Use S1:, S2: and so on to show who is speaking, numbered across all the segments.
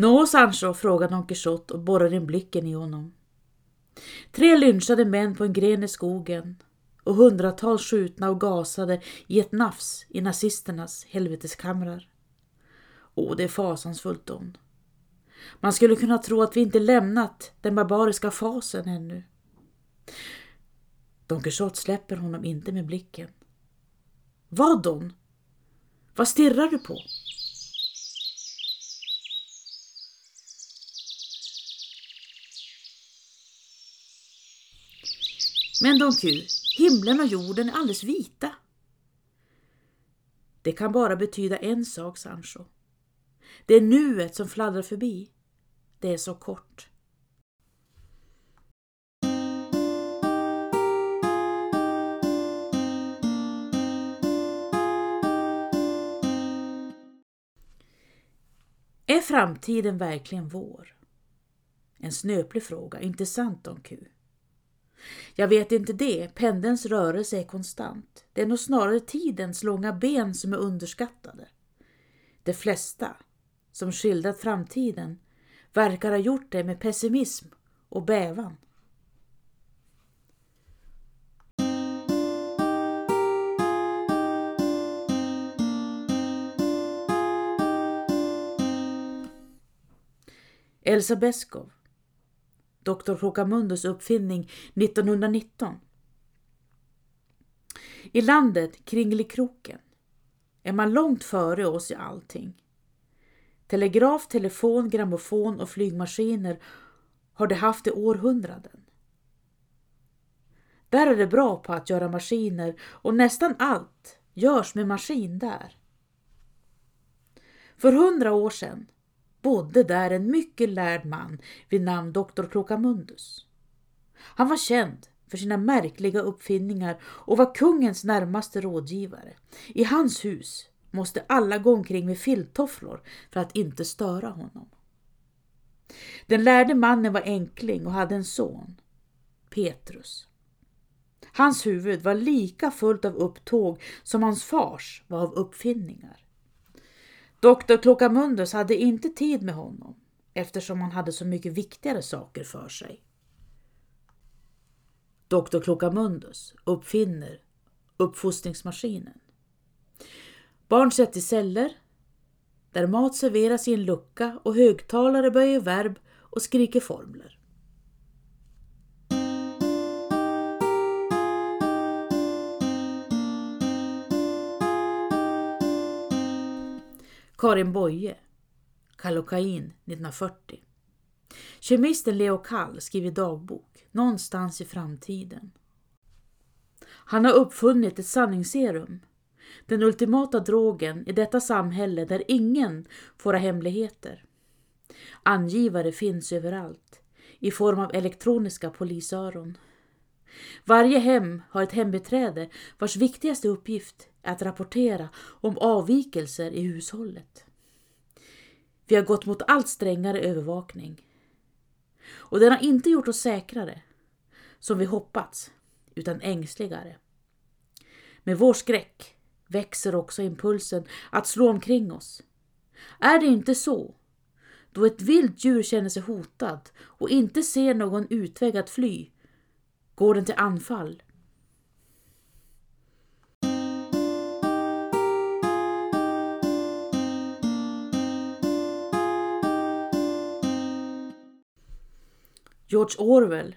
S1: Nå, Sancho, frågade Don Quixote och borrade in blicken i honom. Tre lynchade män på en gren i skogen och hundratals skjutna och gasade i ett nafs i nazisternas helveteskamrar. Åh, det är fasansfullt, Don. Man skulle kunna tro att vi inte lämnat den barbariska fasen ännu. Don Quixote släpper honom inte med blicken. Vad Don? Vad stirrar du på? Men Don Q, himlen och jorden är alldeles vita. Det kan bara betyda en sak, Sancho. Det är nuet som fladdrar förbi. Det är så kort. Är framtiden verkligen vår? En snöplig fråga, inte sant Don Q? Jag vet inte det, pendelns rörelse är konstant. Det är nog snarare tidens långa ben som är underskattade. De flesta som skildrat framtiden verkar ha gjort det med pessimism och bävan. Elsa Beskow Dr. Krokamundus uppfinning 1919. I landet Kringelikroken är man långt före oss i allting. Telegraf, telefon, grammofon och flygmaskiner har de haft i århundraden. Där är det bra på att göra maskiner och nästan allt görs med maskin där. För hundra år sedan bodde där en mycket lärd man vid namn Dr. Krokamundus. Han var känd för sina märkliga uppfinningar och var kungens närmaste rådgivare. I hans hus måste alla gå omkring med filttofflor för att inte störa honom. Den lärde mannen var enkling och hade en son, Petrus. Hans huvud var lika fullt av upptåg som hans fars var av uppfinningar. Doktor Klockamundus hade inte tid med honom eftersom han hade så mycket viktigare saker för sig. Doktor Klockamundus uppfinner uppfostringsmaskinen. Barn sätts i celler där mat serveras i en lucka och högtalare böjer verb och skriker formler. Karin Boye, Kallocain 1940. Kemisten Leo Kall skriver dagbok någonstans i framtiden. Han har uppfunnit ett sanningsserum, den ultimata drogen i detta samhälle där ingen får ha hemligheter. Angivare finns överallt i form av elektroniska polisöron. Varje hem har ett hembiträde vars viktigaste uppgift att rapportera om avvikelser i hushållet. Vi har gått mot allt strängare övervakning. Och den har inte gjort oss säkrare, som vi hoppats, utan ängsligare. Med vår skräck växer också impulsen att slå omkring oss. Är det inte så, då ett vilt djur känner sig hotat och inte ser någon utväg att fly, går den till anfall. George Orwell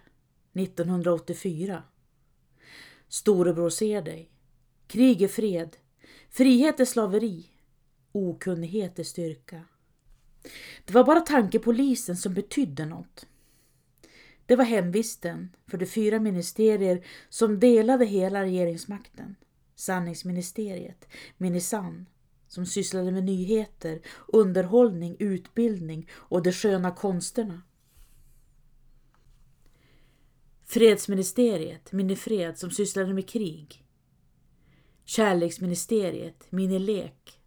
S1: 1984 Storebror ser dig. Krig är fred. Frihet är slaveri. Okunnighet är styrka. Det var bara tankepolisen som betydde något. Det var hemvisten för de fyra ministerier som delade hela regeringsmakten. Sanningsministeriet, Minisan, som sysslade med nyheter, underhållning, utbildning och de sköna konsterna. Fredsministeriet, Minifred, som sysslade med krig. Kärleksministeriet, Minilek,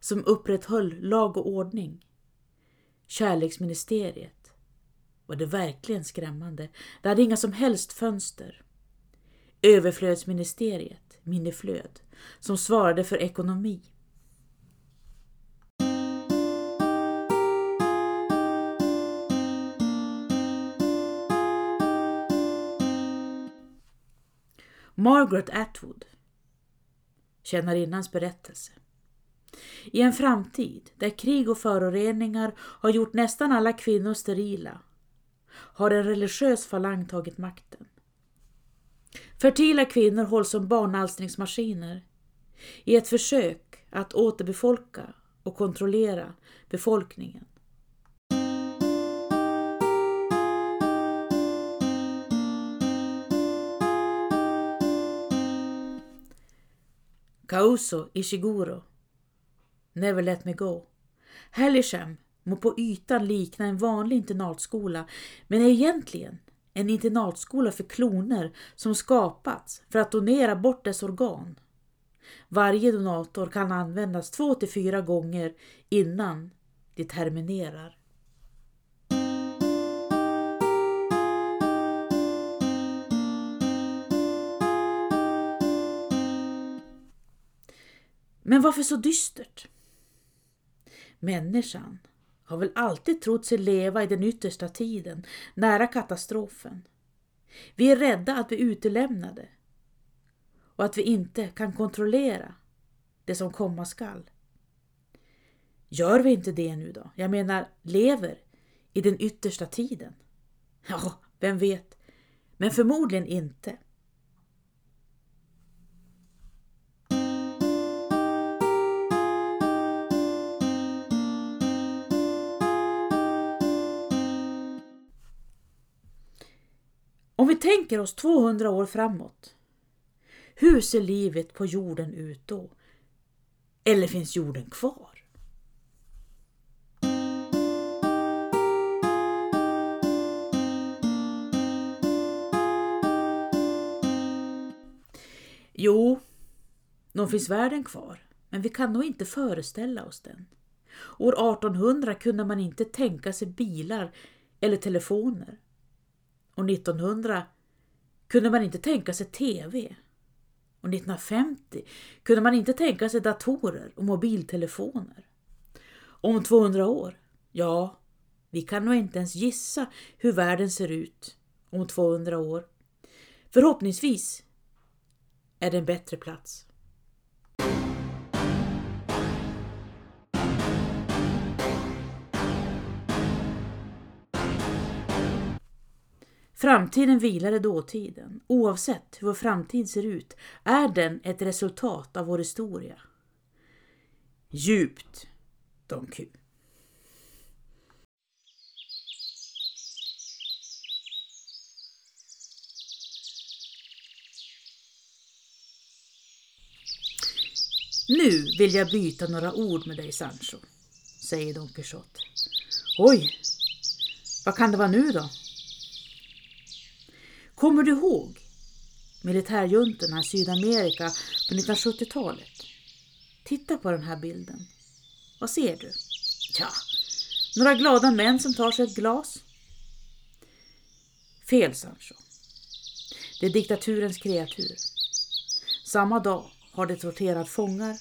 S1: som upprätthöll lag och ordning. Kärleksministeriet var det verkligen skrämmande. Det hade inga som helst fönster. Överflödsministeriet, Miniflöd, som svarade för ekonomi. Margaret Atwood. Tjänarinnans berättelse. I en framtid där krig och föroreningar har gjort nästan alla kvinnor sterila har en religiös falang tagit makten. Fertila kvinnor hålls som barnalstringsmaskiner i ett försök att återbefolka och kontrollera befolkningen. Kauso Ishiguro Never Let Me Go. Hallisham må på ytan likna en vanlig internatskola men är egentligen en internatskola för kloner som skapats för att donera bort dess organ. Varje donator kan användas två till fyra gånger innan det terminerar. Men varför så dystert? Människan har väl alltid trott sig leva i den yttersta tiden, nära katastrofen. Vi är rädda att bli utelämnade och att vi inte kan kontrollera det som komma skall. Gör vi inte det nu då? Jag menar, lever i den yttersta tiden? Ja, vem vet? Men förmodligen inte. Om vi tänker oss 200 år framåt. Hur ser livet på jorden ut då? Eller finns jorden kvar? Jo, nog finns världen kvar, men vi kan nog inte föreställa oss den. År 1800 kunde man inte tänka sig bilar eller telefoner. Och 1900 kunde man inte tänka sig TV. Och 1950 kunde man inte tänka sig datorer och mobiltelefoner. Om 200 år? Ja, vi kan nog inte ens gissa hur världen ser ut om 200 år. Förhoppningsvis är det en bättre plats. Framtiden vilar i dåtiden. Oavsett hur vår framtid ser ut är den ett resultat av vår historia. Djupt, Don Q. Nu vill jag byta några ord med dig Sancho, säger Don Quixote. Oj, vad kan det vara nu då? Kommer du ihåg militärjuntorna i Sydamerika på 1970-talet? Titta på den här bilden. Vad ser du? Ja, några glada män som tar sig ett glas. Fel Sancho. Det är diktaturens kreatur. Samma dag har de torterat fångar,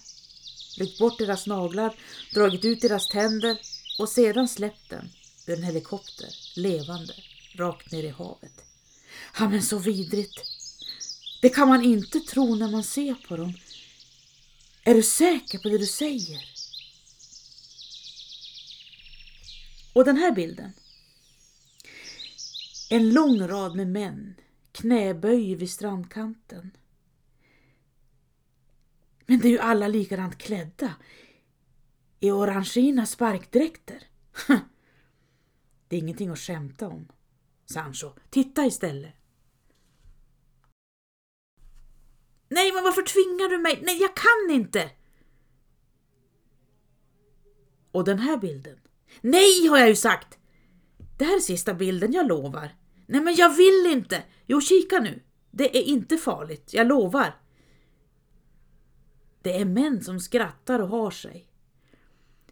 S1: ryckt bort deras naglar, dragit ut deras tänder och sedan släppt dem ur en helikopter, levande, rakt ner i havet. Ja, men så vidrigt. Det kan man inte tro när man ser på dem. Är du säker på det du säger? Och den här bilden. En lång rad med män, knäböj vid strandkanten. Men det är ju alla likadant klädda. I orangina sparkdräkter. Det är ingenting att skämta om. Sancho, titta istället. Nej, men varför tvingar du mig? Nej, jag kan inte! Och den här bilden? Nej, har jag ju sagt! Det här är sista bilden, jag lovar. Nej, men jag vill inte! Jo, kika nu. Det är inte farligt, jag lovar. Det är män som skrattar och har sig.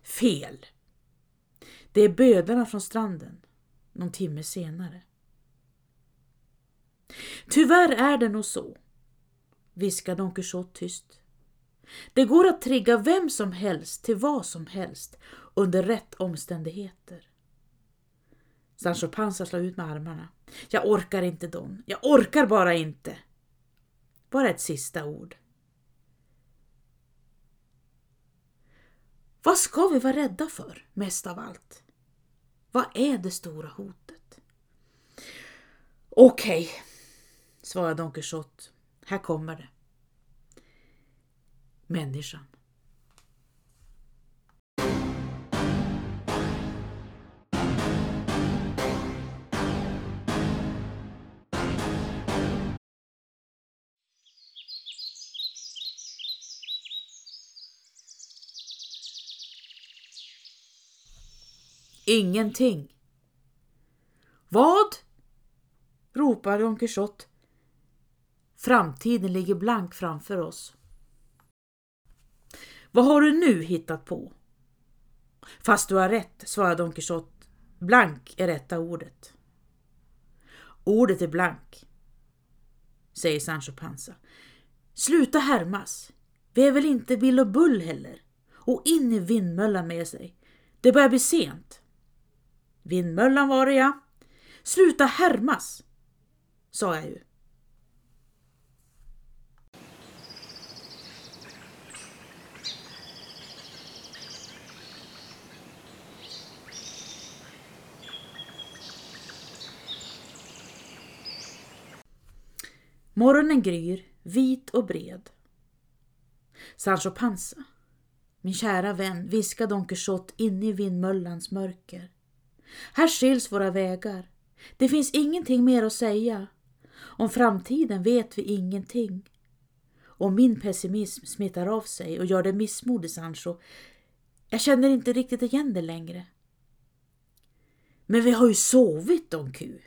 S1: Fel. Det är bödlarna från stranden, någon timme senare. Tyvärr är det nog så viskar Don Quixote tyst. Det går att trigga vem som helst till vad som helst under rätt omständigheter. Sancho Panza slår ut med armarna. Jag orkar inte Don, jag orkar bara inte. bara ett sista ord. Vad ska vi vara rädda för mest av allt? Vad är det stora hotet? Okej, okay, svarar Don Quixote. Här kommer det. Människan. Ingenting. Vad? ropar Don Quixote. Framtiden ligger blank framför oss. Vad har du nu hittat på? Fast du har rätt, svarar Don Quixote. Blank är rätta ordet. Ordet är blank, säger Sancho Panza. Sluta härmas. Vi är väl inte Bill och Bull heller? Och in i vindmöllan med sig. Det börjar bli sent. Vindmöllan var det ja. Sluta härmas, sa jag ju. Morgonen gryr, vit och bred. Sancho Panza, min kära vän, viskar Don Quixote inne i vindmöllans mörker. Här skiljs våra vägar. Det finns ingenting mer att säga. Om framtiden vet vi ingenting. Och min pessimism smittar av sig och gör det missmodig, Sancho. Jag känner inte riktigt igen det längre. Men vi har ju sovit, Don Q.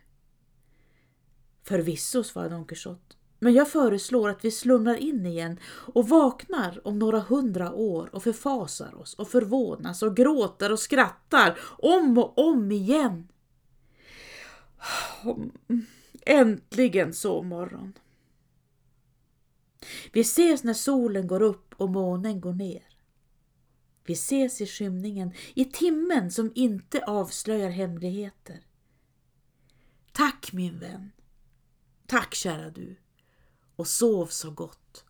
S1: Förvisso, svarade Don Quixote. Men jag föreslår att vi slumrar in igen och vaknar om några hundra år och förfasar oss och förvånas och gråter och skrattar om och om igen. Äntligen sovmorgon. Vi ses när solen går upp och månen går ner. Vi ses i skymningen, i timmen som inte avslöjar hemligheter. Tack min vän. Tack kära du och sov så gott.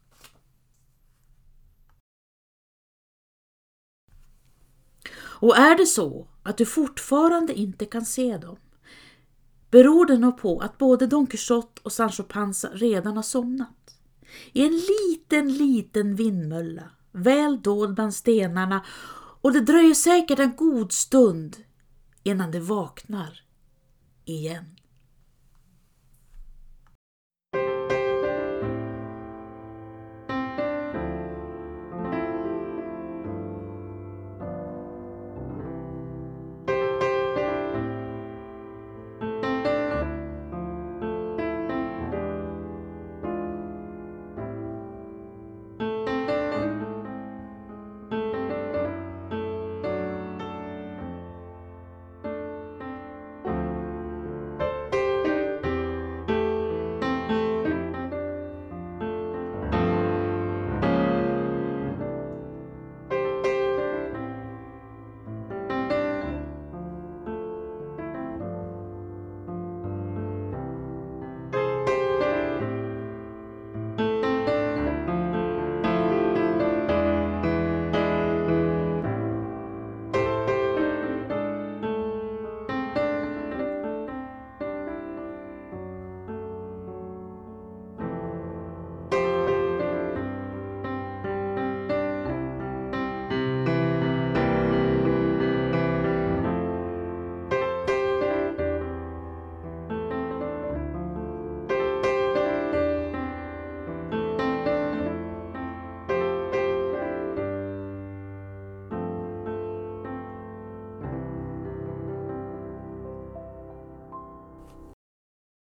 S1: Och är det så att du fortfarande inte kan se dem beror det nog på att både Don Quixote och Sancho Panza redan har somnat. I en liten, liten vindmölla, väl dold bland stenarna och det dröjer säkert en god stund innan de vaknar igen.